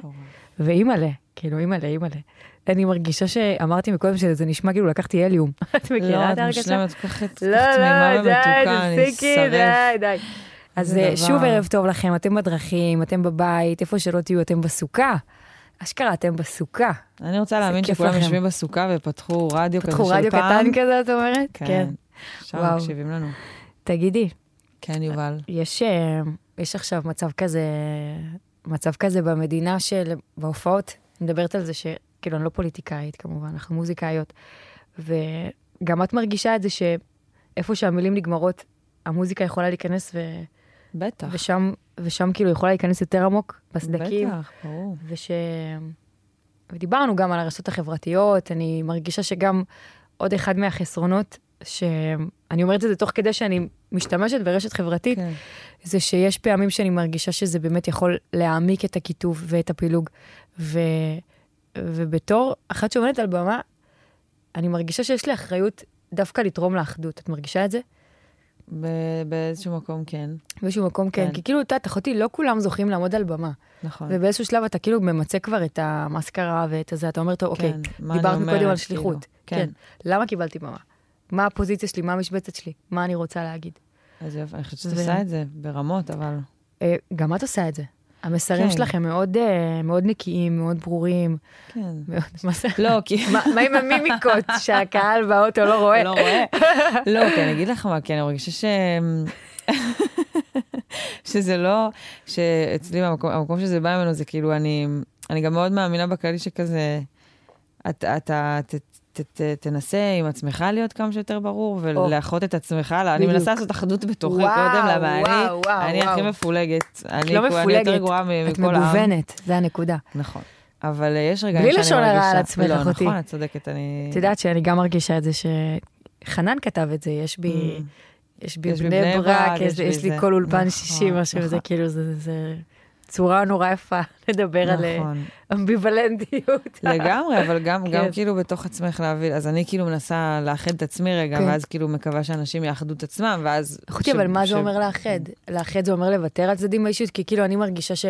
ואימא'לה, כאילו אימא'לה, אימא'לה. אני מרגישה שאמרתי מקודם שזה נשמע כאילו לקחתי הליום. [LAUGHS] את מכירה לא, את את ההרגשה? מושלמת, כל כך את- כל לא, כך תמימה לא, די, ומתוקה, אני תפסיקי, די. די. אז אה, שוב ערב טוב לכם, אתם בדרכים, אתם בבית, איפה שלא תהיו, אתם בסוכה. אשכרה, אתם בסוכה. אני רוצה להאמין שכולם. יושבים בסוכה ופתחו רדיו כזה של פעם. פתחו רדיו קטן כזה, את אומרת? כן. עכשיו וואו. מקשיבים לנו. תגידי, כן, יובל. יש, אה, יש עכשיו מצב כזה, מצב כזה במדינה של, בהופעות, אני מדברת על זה שכאילו, אני לא פוליטיקאית כמובן, אנחנו מוזיקאיות, וגם את מרגישה את זה שאיפה שהמילים נגמרות, המוזיקה יכולה להיכנס ו... בטח. ושם, ושם כאילו יכולה להיכנס יותר עמוק בסדקים. בטח, ברור. וש... ודיברנו גם על הרשתות החברתיות, אני מרגישה שגם עוד אחד מהחסרונות, שאני אומרת את זה תוך כדי שאני משתמשת ברשת חברתית, כן. זה שיש פעמים שאני מרגישה שזה באמת יכול להעמיק את הקיטוב ואת הפילוג. ו... ובתור אחת שעומדת על במה, אני מרגישה שיש לי אחריות דווקא לתרום לאחדות. את מרגישה את זה? באיזשהו מקום כן, באיזשהו מקום כן. כן. כי כאילו, את יודעת, אחותי, לא כולם זוכים לעמוד על במה. נכון. ובאיזשהו שלב אתה כאילו ממצה כבר את המאסקרה ואת הזה, אתה אומר, טוב, אוקיי, כן, אני דיברת קודם על שליחות. כאילו. כן. למה קיבלתי במה? מה הפוזיציה שלי, מה המשבצת שלי, מה אני רוצה להגיד. אז יופי, אני חושבת שאת ו- עושה את זה ברמות, אבל... אה, גם את עושה את זה. המסרים כן. שלכם מאוד, אה, מאוד נקיים, מאוד ברורים. כן. מאוד, מה זה? לא, כי... מה עם המימיקות [LAUGHS] שהקהל באוטו לא רואה? לא רואה. לא, כי אני אגיד לך מה, כי אני מרגישה ש... [LAUGHS] שזה לא, שאצלי במקום, המקום שזה בא ממנו זה כאילו, אני, אני גם מאוד מאמינה בכללי שכזה, אתה, אתה ת, ת, ת, תנסה עם עצמך להיות כמה שיותר ברור, ולאחות את עצמך, לא, אני. מנסה לעשות אחדות בתוכי קודם, למה אני, אני הכי. מפולגת. אני לא כאילו- אני מפולגת, יותר גרועה את מכל העם. מגוונת, זה הנקודה. נכון. אבל אה, יש רגעים בלי שאני לשון מרגישה... הרע על עצמך, לא, אחותי. נכון, את צודקת, אני... את יודעת שאני גם מרגישה את זה שחנן כתב את זה, יש בי, יש בי Mm. יש בי בני ברק, יש לי. כל אולפן נכון, שישי, משהו נכון. כזה, כאילו זה- זה צורה נורא יפה לדבר על אה, נכון. אמביוולנטיות. לגמרי, אבל גם, [LAUGHS] גם כן. כאילו בתוך עצמך להבין, אז אני כאילו מנסה לאחד את עצמי רגע, כן. ואז כאילו מקווה שאנשים יאחדו את עצמם, ואז... אחותי, אבל מה זה אומר לאחד? לאחד זה אומר לוותר על צדדים באישיות, כי כאילו אני מרגישה ש...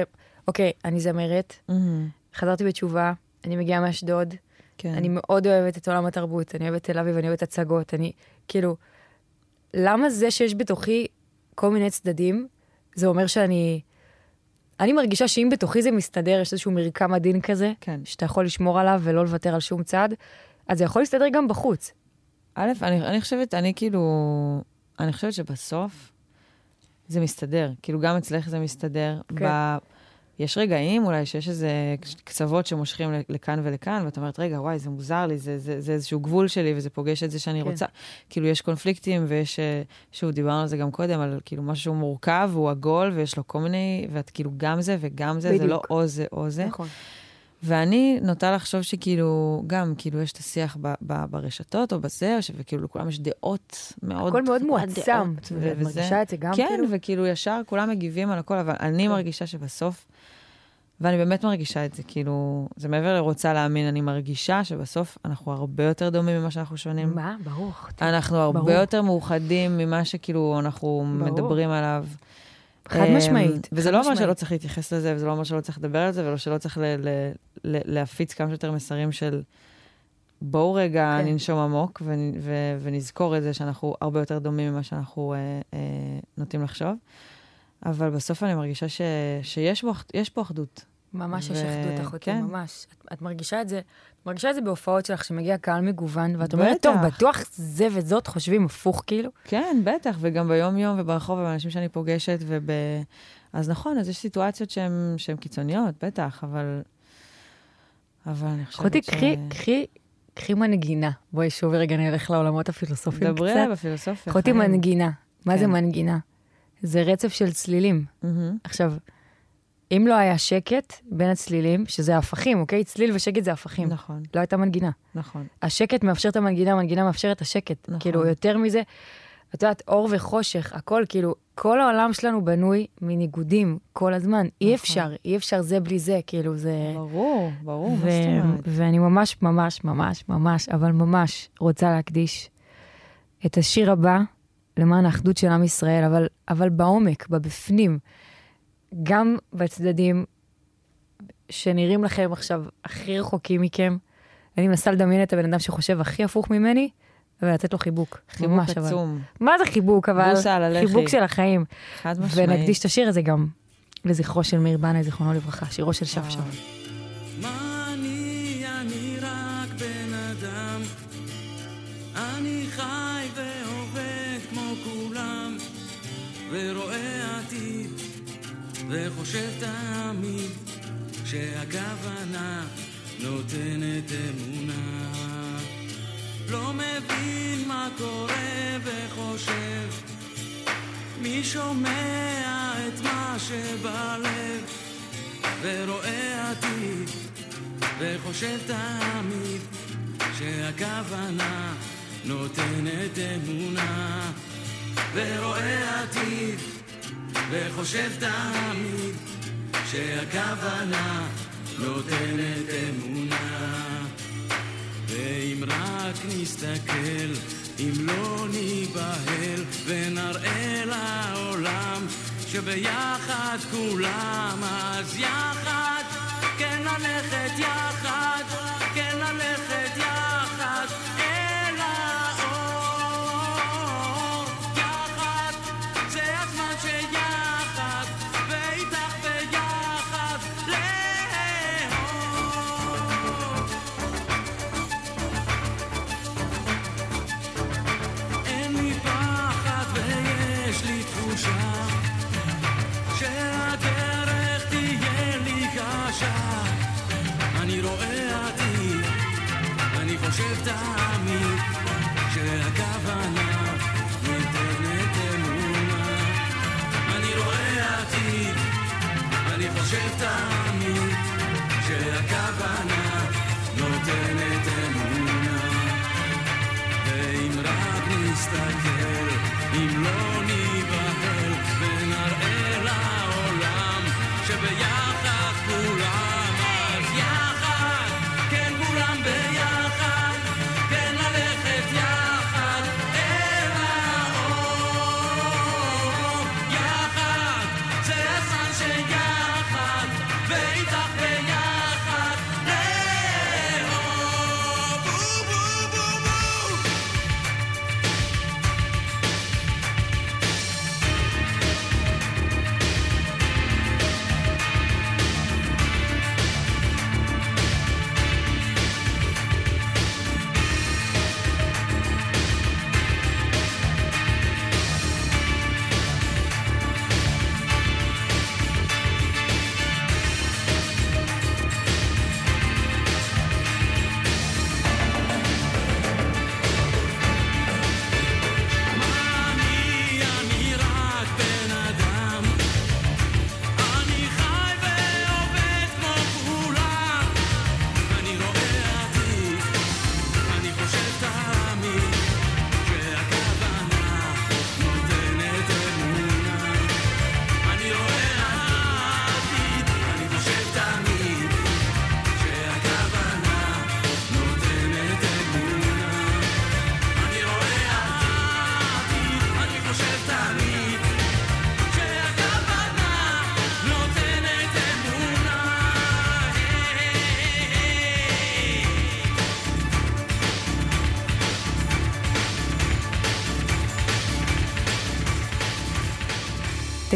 אוקיי, אני זמרת, חזרתי בתשובה, אני מגיעה מאשדוד, כן. אני מאוד אוהבת את עולם התרבות, אני אוהבת תל אביב, אני אוהבת הצגות, אני כאילו, למה זה שיש בתוכי כל מיני צדדים, זה אומר שאני... אני מרגישה שאם בתוכי זה מסתדר, יש איזשהו מרקם עדין כזה, כן. שאתה יכול לשמור עליו ולא לוותר על שום צד, אז זה יכול להסתדר גם בחוץ. א', אני, אני חושבת, אני כאילו, אני חושבת שבסוף זה מסתדר. כאילו, גם אצלך זה מסתדר. כן. ב... יש רגעים אולי שיש איזה קצוות שמושכים לכאן ולכאן, ואת אומרת, רגע, וואי, זה מוזר לי, זה, זה, זה איזשהו גבול שלי, וזה פוגש את זה שאני כן. רוצה. כאילו, יש קונפליקטים, ויש, אה, שוב, דיברנו על זה גם קודם, על כאילו משהו מורכב, הוא עגול, ויש לו כל מיני, ואת כאילו גם זה וגם זה, זה לא בדיוק. או זה או זה. נכון. ואני נוטה לחשוב שכאילו, גם, כאילו, יש את השיח ב, ב, ברשתות או בזה, וכאילו לכולם יש דעות מאוד... הכל מאוד מועצם, ואת מרגישה את זה גם כן, כאילו? וכאילו ישר כולם מגיבים על הכל, אבל אני מרגישה שבסוף, ואני באמת מרגישה את זה, כאילו, זה מעבר לרוצה להאמין, אני מרגישה שבסוף אנחנו הרבה יותר דומים ממה שאנחנו שונים. מה? ברור. אנחנו הרבה ברור. יותר מאוחדים ממה שכאילו אנחנו ברור. מדברים עליו. חד אמ, משמעית. וזה חד לא אומר. שלא צריך להתייחס לזה, וזה לא אומר שלא צריך לדבר על זה, ולא שלא צריך ל- ל- ל- להפיץ כמה שיותר מסרים של בואו רגע כן. ננשום עמוק ונ- ו- ונזכור את זה שאנחנו הרבה יותר דומים ממה שאנחנו אה, אה, נוטים לחשוב. אבל בסוף אני מרגישה ש- שיש בו יש פה אחדות. ממש יש ו- אחדות, אחותי, כן. ממש. את, את מרגישה את זה, את מרגישה את זה בהופעות שלך, שמגיע קהל מגוון, ואת אומרת. טוב, בטוח זה וזאת חושבים הפוך, כאילו. כן, בטח, וגם ביום-יום וברחוב, ובאנשים שאני פוגשת, וב... אז נכון, אז יש סיטואציות שהן קיצוניות, בטח, אבל... אבל אני חושבת אחותי, ש... קחי, קחי, קחי מנגינה. בואי שוב רגע נלך לעולמות הפילוסופיים דברי קצת. עליי בפילוסופיה. אחותי. מנגינה. מה זה כן. מנגינה? זה רצף של צלילים. מהמם. עכשיו, אם לא היה שקט בין הצלילים, שזה הפכים, אוקיי? צליל ושקט זה הפכים. נכון, לא הייתה מנגינה. נכון. השקט מאפשר את המנגינה, המנגינה מאפשר את השקט. נכון. כאילו, יותר מזה, את יודעת, אור וחושך, הכל, כאילו, כל העולם שלנו בנוי מניגודים כל הזמן. אי אפשר, אי אפשר זה בלי זה, כאילו, זה... ברור, ברור, מה ו- זאת אומרת? ואני ממש, ממש, ממש, ממש, אבל ממש רוצה להקדיש את השיר הבא למען האחדות של עם ישראל, אבל, אבל בעומק, בבפנים, גם בצדדים שנראים לכם עכשיו הכי רחוקים מכם. אני מנסה לדמיין את הבן אדם שחושב הכי הפוך ממני, ולתת לו חיבוק. חיבוק ממש, אבל. עצום, מה זה חיבוק, אבל? בוסה על הלחי. חיבוק של החיים. חד משמעית. ונקדיש את השיר הזה גם לזכרו של מאיר בנאי, זיכרונו לברכה, שירו של שפשף. וחושב תמיד, שהכוונה נותנת אמונה. לא מבין מה קורה וחושב, מי שומע את מה שבלב, ורואה עתיד, וחושב תמיד, שהכוונה נותנת אמונה, ורואה עתיד, וחושב תמיד, שהכוונה נותנת אמונה. ואם רק נסתכל, אם לא ניבהל, ונראה לעולם שביחד כולם, אז יחד, כן ללכת יחד, רואה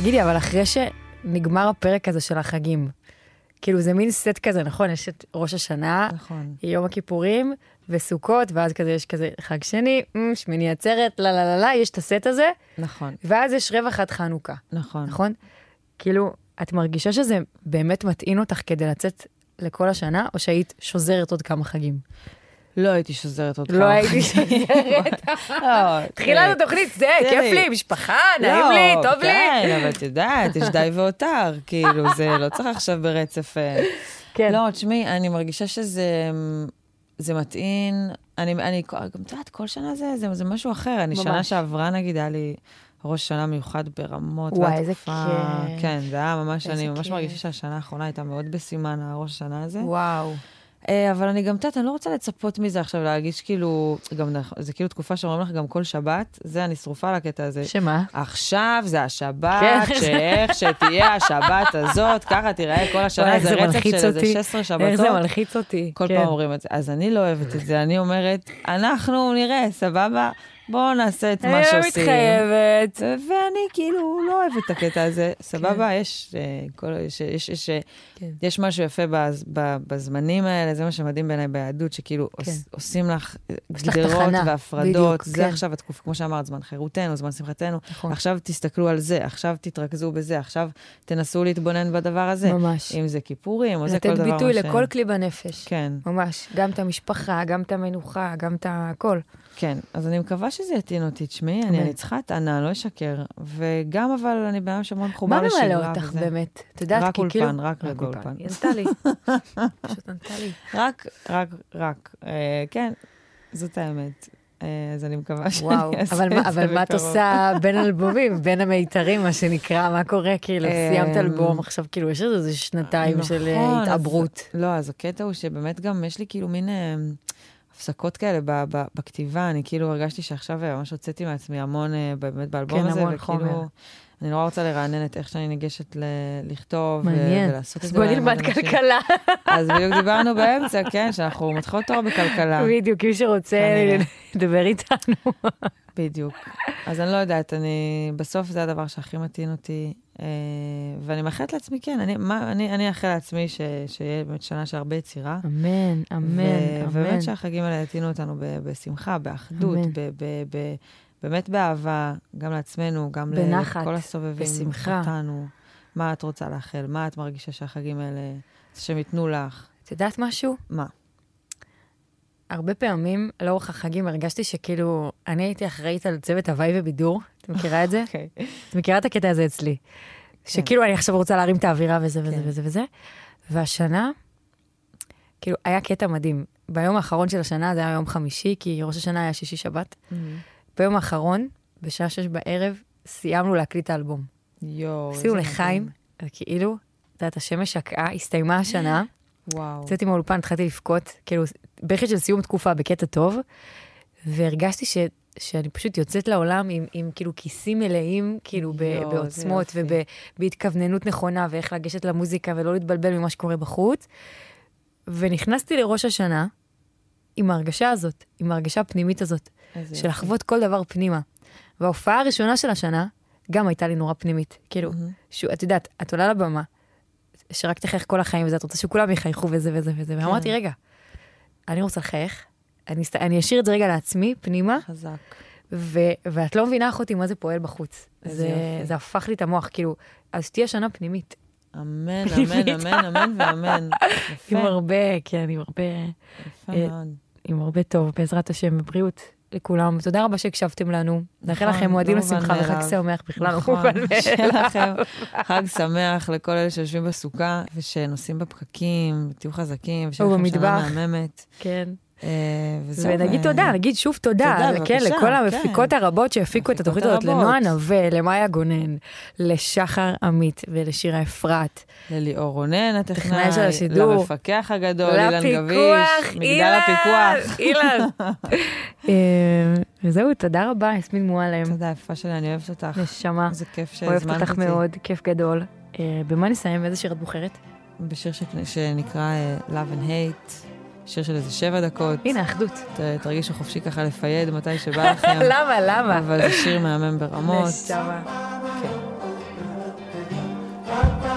תגידי, אבל אחרי שנגמר הפרק הזה של החגים, כאילו זה מין סט כזה, נכון? יש את ראש השנה, נכון. יום הכיפורים וסוכות, ואז כזה יש כזה חג שני, אמ, שמיני עצרת, לא, לא, לא, לא, יש את הסט הזה, נכון, ואז יש רווח עד חנוכה, נכון. נכון? כאילו, את מרגישה שזה באמת מטעין אותך כדי לצאת לכל השנה, או שהיית שוזרת עוד כמה חגים? לא הייתי שוזרת אותך. לא הייתי שוזרת. [LAUGHS] לא, תחילת התוכנית, זה. כיף לי, משפחה, נעים לא, לי, טוב לי. כן, אבל את יודעת, יש די והותר, [LAUGHS] כאילו, זה לא צריך עכשיו ברצף... אה, כן. לא, תשמעי, אני מרגישה שזה זה מטעין, אני, אני, גם את יודעת, כל שנה זה, זה, זה משהו אחר. אני שנה ממש. שעברה, נגיד, היה לי ראש שנה מיוחד ברמות. וואי, איזה כיף. כן, זה היה ממש, אני ממש כיף. מרגישה שהשנה האחרונה הייתה מאוד בסימן הראש השנה הזה. וואו. אה, אבל אני גם, את יודעת, אני לא רוצה לצפות מזה עכשיו, להרגיש כאילו, גם, זה כאילו תקופה שאומרים לך גם כל שבת, זה, אני שרופה על הקטע הזה. שמה? עכשיו זה השבת, כן. שאיך שתהיה השבת הזאת, ככה תיראה כל השנה, זה רצף של איזה אותי. 16 איך זה שבתות. מלחיץ אותי. כל כן. פעם אומרים את זה. אז אני לא אוהבת את זה, אני אומרת, אנחנו נראה, סבבה? בואו נעשה את מה אני לא שעושים. מתחייבת. ואני כאילו לא אוהבת את הקטע הזה. סבבה, יש, אה, כל- יש, יש, יש, כן. יש משהו יפה בז- בזמנים האלה, זה מה שמדהים בעיניי ביהדות, שכאילו כן. עוש- עושים לך לך גדרות והפרדות. בדיוק, זה כן. עכשיו התקופה, כמו שאמרת, זמן חירותנו, זמן שמחתנו. נכון. עכשיו תסתכלו על זה, עכשיו תתרכזו בזה, עכשיו תנסו להתבונן בדבר הזה. ממש. אם זה כיפורים, או זה כל לתת דבר. ביטוי מה ש- לכל כלי בנפש. כן, ממש. גם את המשפחה, גם את המנוחה, גם את הכל. כן. אז אני מקווה שזה יטעין אותי. תשמעי, אני צריכה הטענה, אני לא אשקר. וגם, אבל אני בן אדם שמאוד מחובר מה לשגרה. ממלא אותך. באמת? את יודעת, רק כי אולפן, כאילו... רק רד באולפן. היא ענתה לי. [LAUGHS] פשוט ענתה לי. רק, רק, רק. אה, כן, זאת האמת. אה, אז אני מקווה שאני אעשה אבל את מה- זה אבל מה את בקרוב. עושה בין אלבומים, [LAUGHS] בין המיתרים, מה שנקרא, מה קורה? כאילו, אמ, סיימת אלבום, עכשיו כאילו, יש איזה שנתיים של אה, נכון, אז- התעברות. לא, אז הקטע הוא שבאמת גם יש לי כאילו מין אה, הפסקות כאלה ב- ב- בכתיבה, אני כאילו הרגשתי שעכשיו אה, ממש הוצאתי מעצמי המון אה, באמת באלבום כן, הזה, המון וכאילו, חומר. אני נורא רוצה לרענן את איך שאני ניגשת ל- לכתוב, ו- מעניין. ולעשות את אז זה. בוא למען נלמד אנשים. כלכלה. [LAUGHS] אז בדיוק דיברנו באמצע, כן, שאנחנו מתחילות תואר בכלכלה. בדיוק, מי שרוצה כנראה. לדבר איתנו. בדיוק. אז אני לא יודעת, אני, בסוף זה הדבר שהכי מתאים אותי, אה, ואני מאחלת לעצמי, כן, אני, מה, אני, אני אאחל לעצמי ש, שיהיה באמת שנה של הרבה יצירה. אמן, אמן, ו- אמן. ובאמת שהחגים האלה יטעינו אותנו ב- בשמחה, באחדות. ב- ב- ב- באמת באהבה, גם לעצמנו, גם בנחת, לכל הסובבים בשמחה. אותנו. מה את רוצה לאחל? מה את מרגישה שהחגים האלה, שהם ייתנו לך? את יודעת משהו? מה? הרבה פעמים לאורך החגים הרגשתי שכאילו, אני הייתי אחראית על צוות הוואי ובידור, את מכירה את זה? [LAUGHS] אוקיי. את מכירה את הקטע הזה אצלי? שכאילו אני עכשיו רוצה להרים את האווירה וזה וזה כן. וזה וזה. והשנה, כאילו, היה קטע מדהים. ביום האחרון של השנה, זה היה יום חמישי, כי ראש השנה היה שישי שבת. ביום האחרון, בשעה שש בערב, סיימנו להקליט את האלבום. יואו, עשינו איזה לחיים, מדהים. וכאילו, את יודעת, השמש שקעה, הסתיימה השנה, [GASPS] וואו. יצאתי מהאולפן, התחלתי לבכות, כאילו, בכי של סיום תקופה בקטע טוב, והרגשתי ש... שאני פשוט יוצאת לעולם עם, עם כאילו כיסים מלאים, כאילו ב, יואו, בעוצמות. ובהתכווננות נכונה, ואיך לגשת למוזיקה ולא להתבלבל ממה שקורה בחוץ. ונכנסתי לראש השנה עם ההרגשה הזאת, עם ההרגשה הפנימית הזאת, של. לחוות כל דבר פנימה. וההופעה הראשונה של השנה, גם הייתה לי נורא פנימית. כאילו, שהוא, את יודעת, את עולה לבמה, שרק תחייך כל החיים וזה, את רוצה שכולם יחייכו וזה וזה וזה. כן. ואמרתי, רגע, אני רוצה לחייך, אני, אסת- אני אשאיר את זה רגע לעצמי, פנימה, חזק. ו, ואת לא מבינה אחותי מה זה פועל בחוץ. זה, יופי. זה הפך לי את המוח, כאילו, אז תהיה שנה פנימית. אמן. אמן, אמן, אמן ואמן. [LAUGHS] עם יפה, הרבה, כן, עם הרבה, יפה אה, מאוד. עם הרבה טוב, בעזרת השם, בבריאות לכולם. תודה רבה שהקשבתם לנו. נאחל נכון, לכם מועדים לא מובן לשמחה וחג. שמח בכלל. לא נכון, מובן מאליו. חג שמח לכל אלה שיושבים בסוכה ושנוסעים בפקקים, תהיו חזקים, ושיהיה לכם שנה. מהממת. כן. אה. ונגיד אה, תודה, נגיד שוב תודה, תודה, כן, לכל כן. המפיקות הרבות שהפיקו את התוכנית הזאת, לנועה. נווה, למאיה גונן, לשחר עמית ולשירה אפרת. לליאור רונן הטכנאי, טכנאי של השידור. למפקח הגדול, אילן גביש, מגדל אילן, הפיקוח. אילן. [LAUGHS] אה, וזהו, תודה רבה, יסמין מועלם, תודה, יפה שלי, אני אוהבת אותך. נשמה, איזה כיף אוהבת שהזמנת אותך אותי. מאוד, כיף גדול. במה נסיים? איזה שיר את בוחרת? בשיר שנקרא Love and Hate, שיר של איזה שבע דקות. הנה, אחדות. ת- תרגישו חופשי ככה לפייד מתי שבא [LAUGHS] לכם. למה, למה? אבל זה שיר מהמם ברמות. נשמה. Standing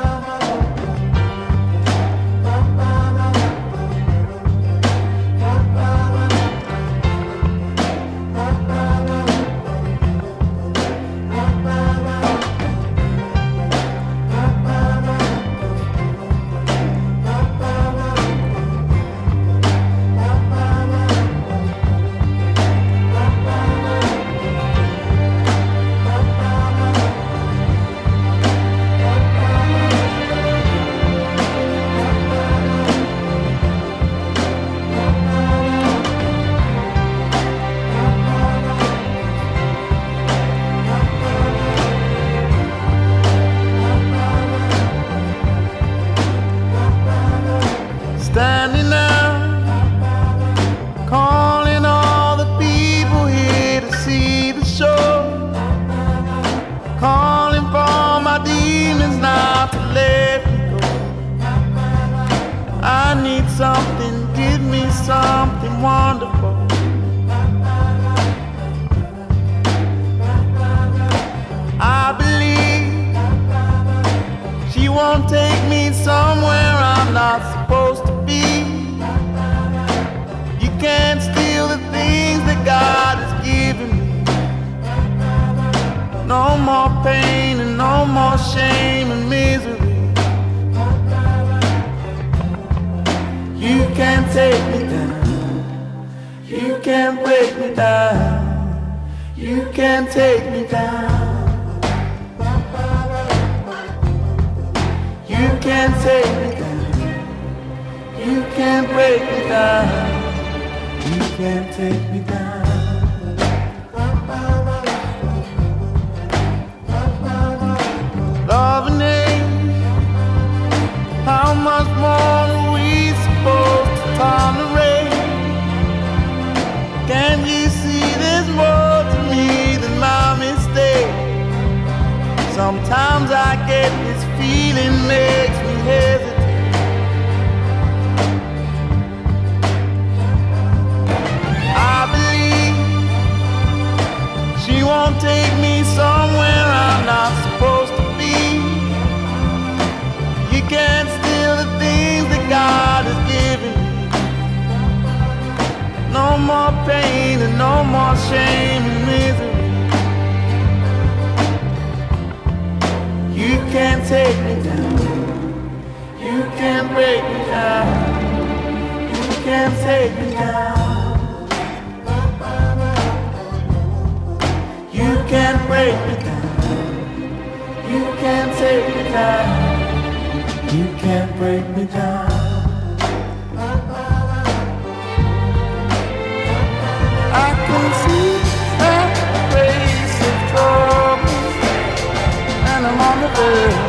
shame and misery. You can't take me down. You can't break me down. You can't take me down. You can't take me down. You can't break me down. You can't take me down. Supposed to tolerate? Can you see there's more to me than my mistake? Sometimes I get this feeling makes me hesitate. I believe she won't take me somewhere I'm not supposed to be. You can't No more pain and no more shame and misery. You can't take me down. You can't break me down. You can't take me down. You can't break me down. You can't take me down. You can't break me down. Oh.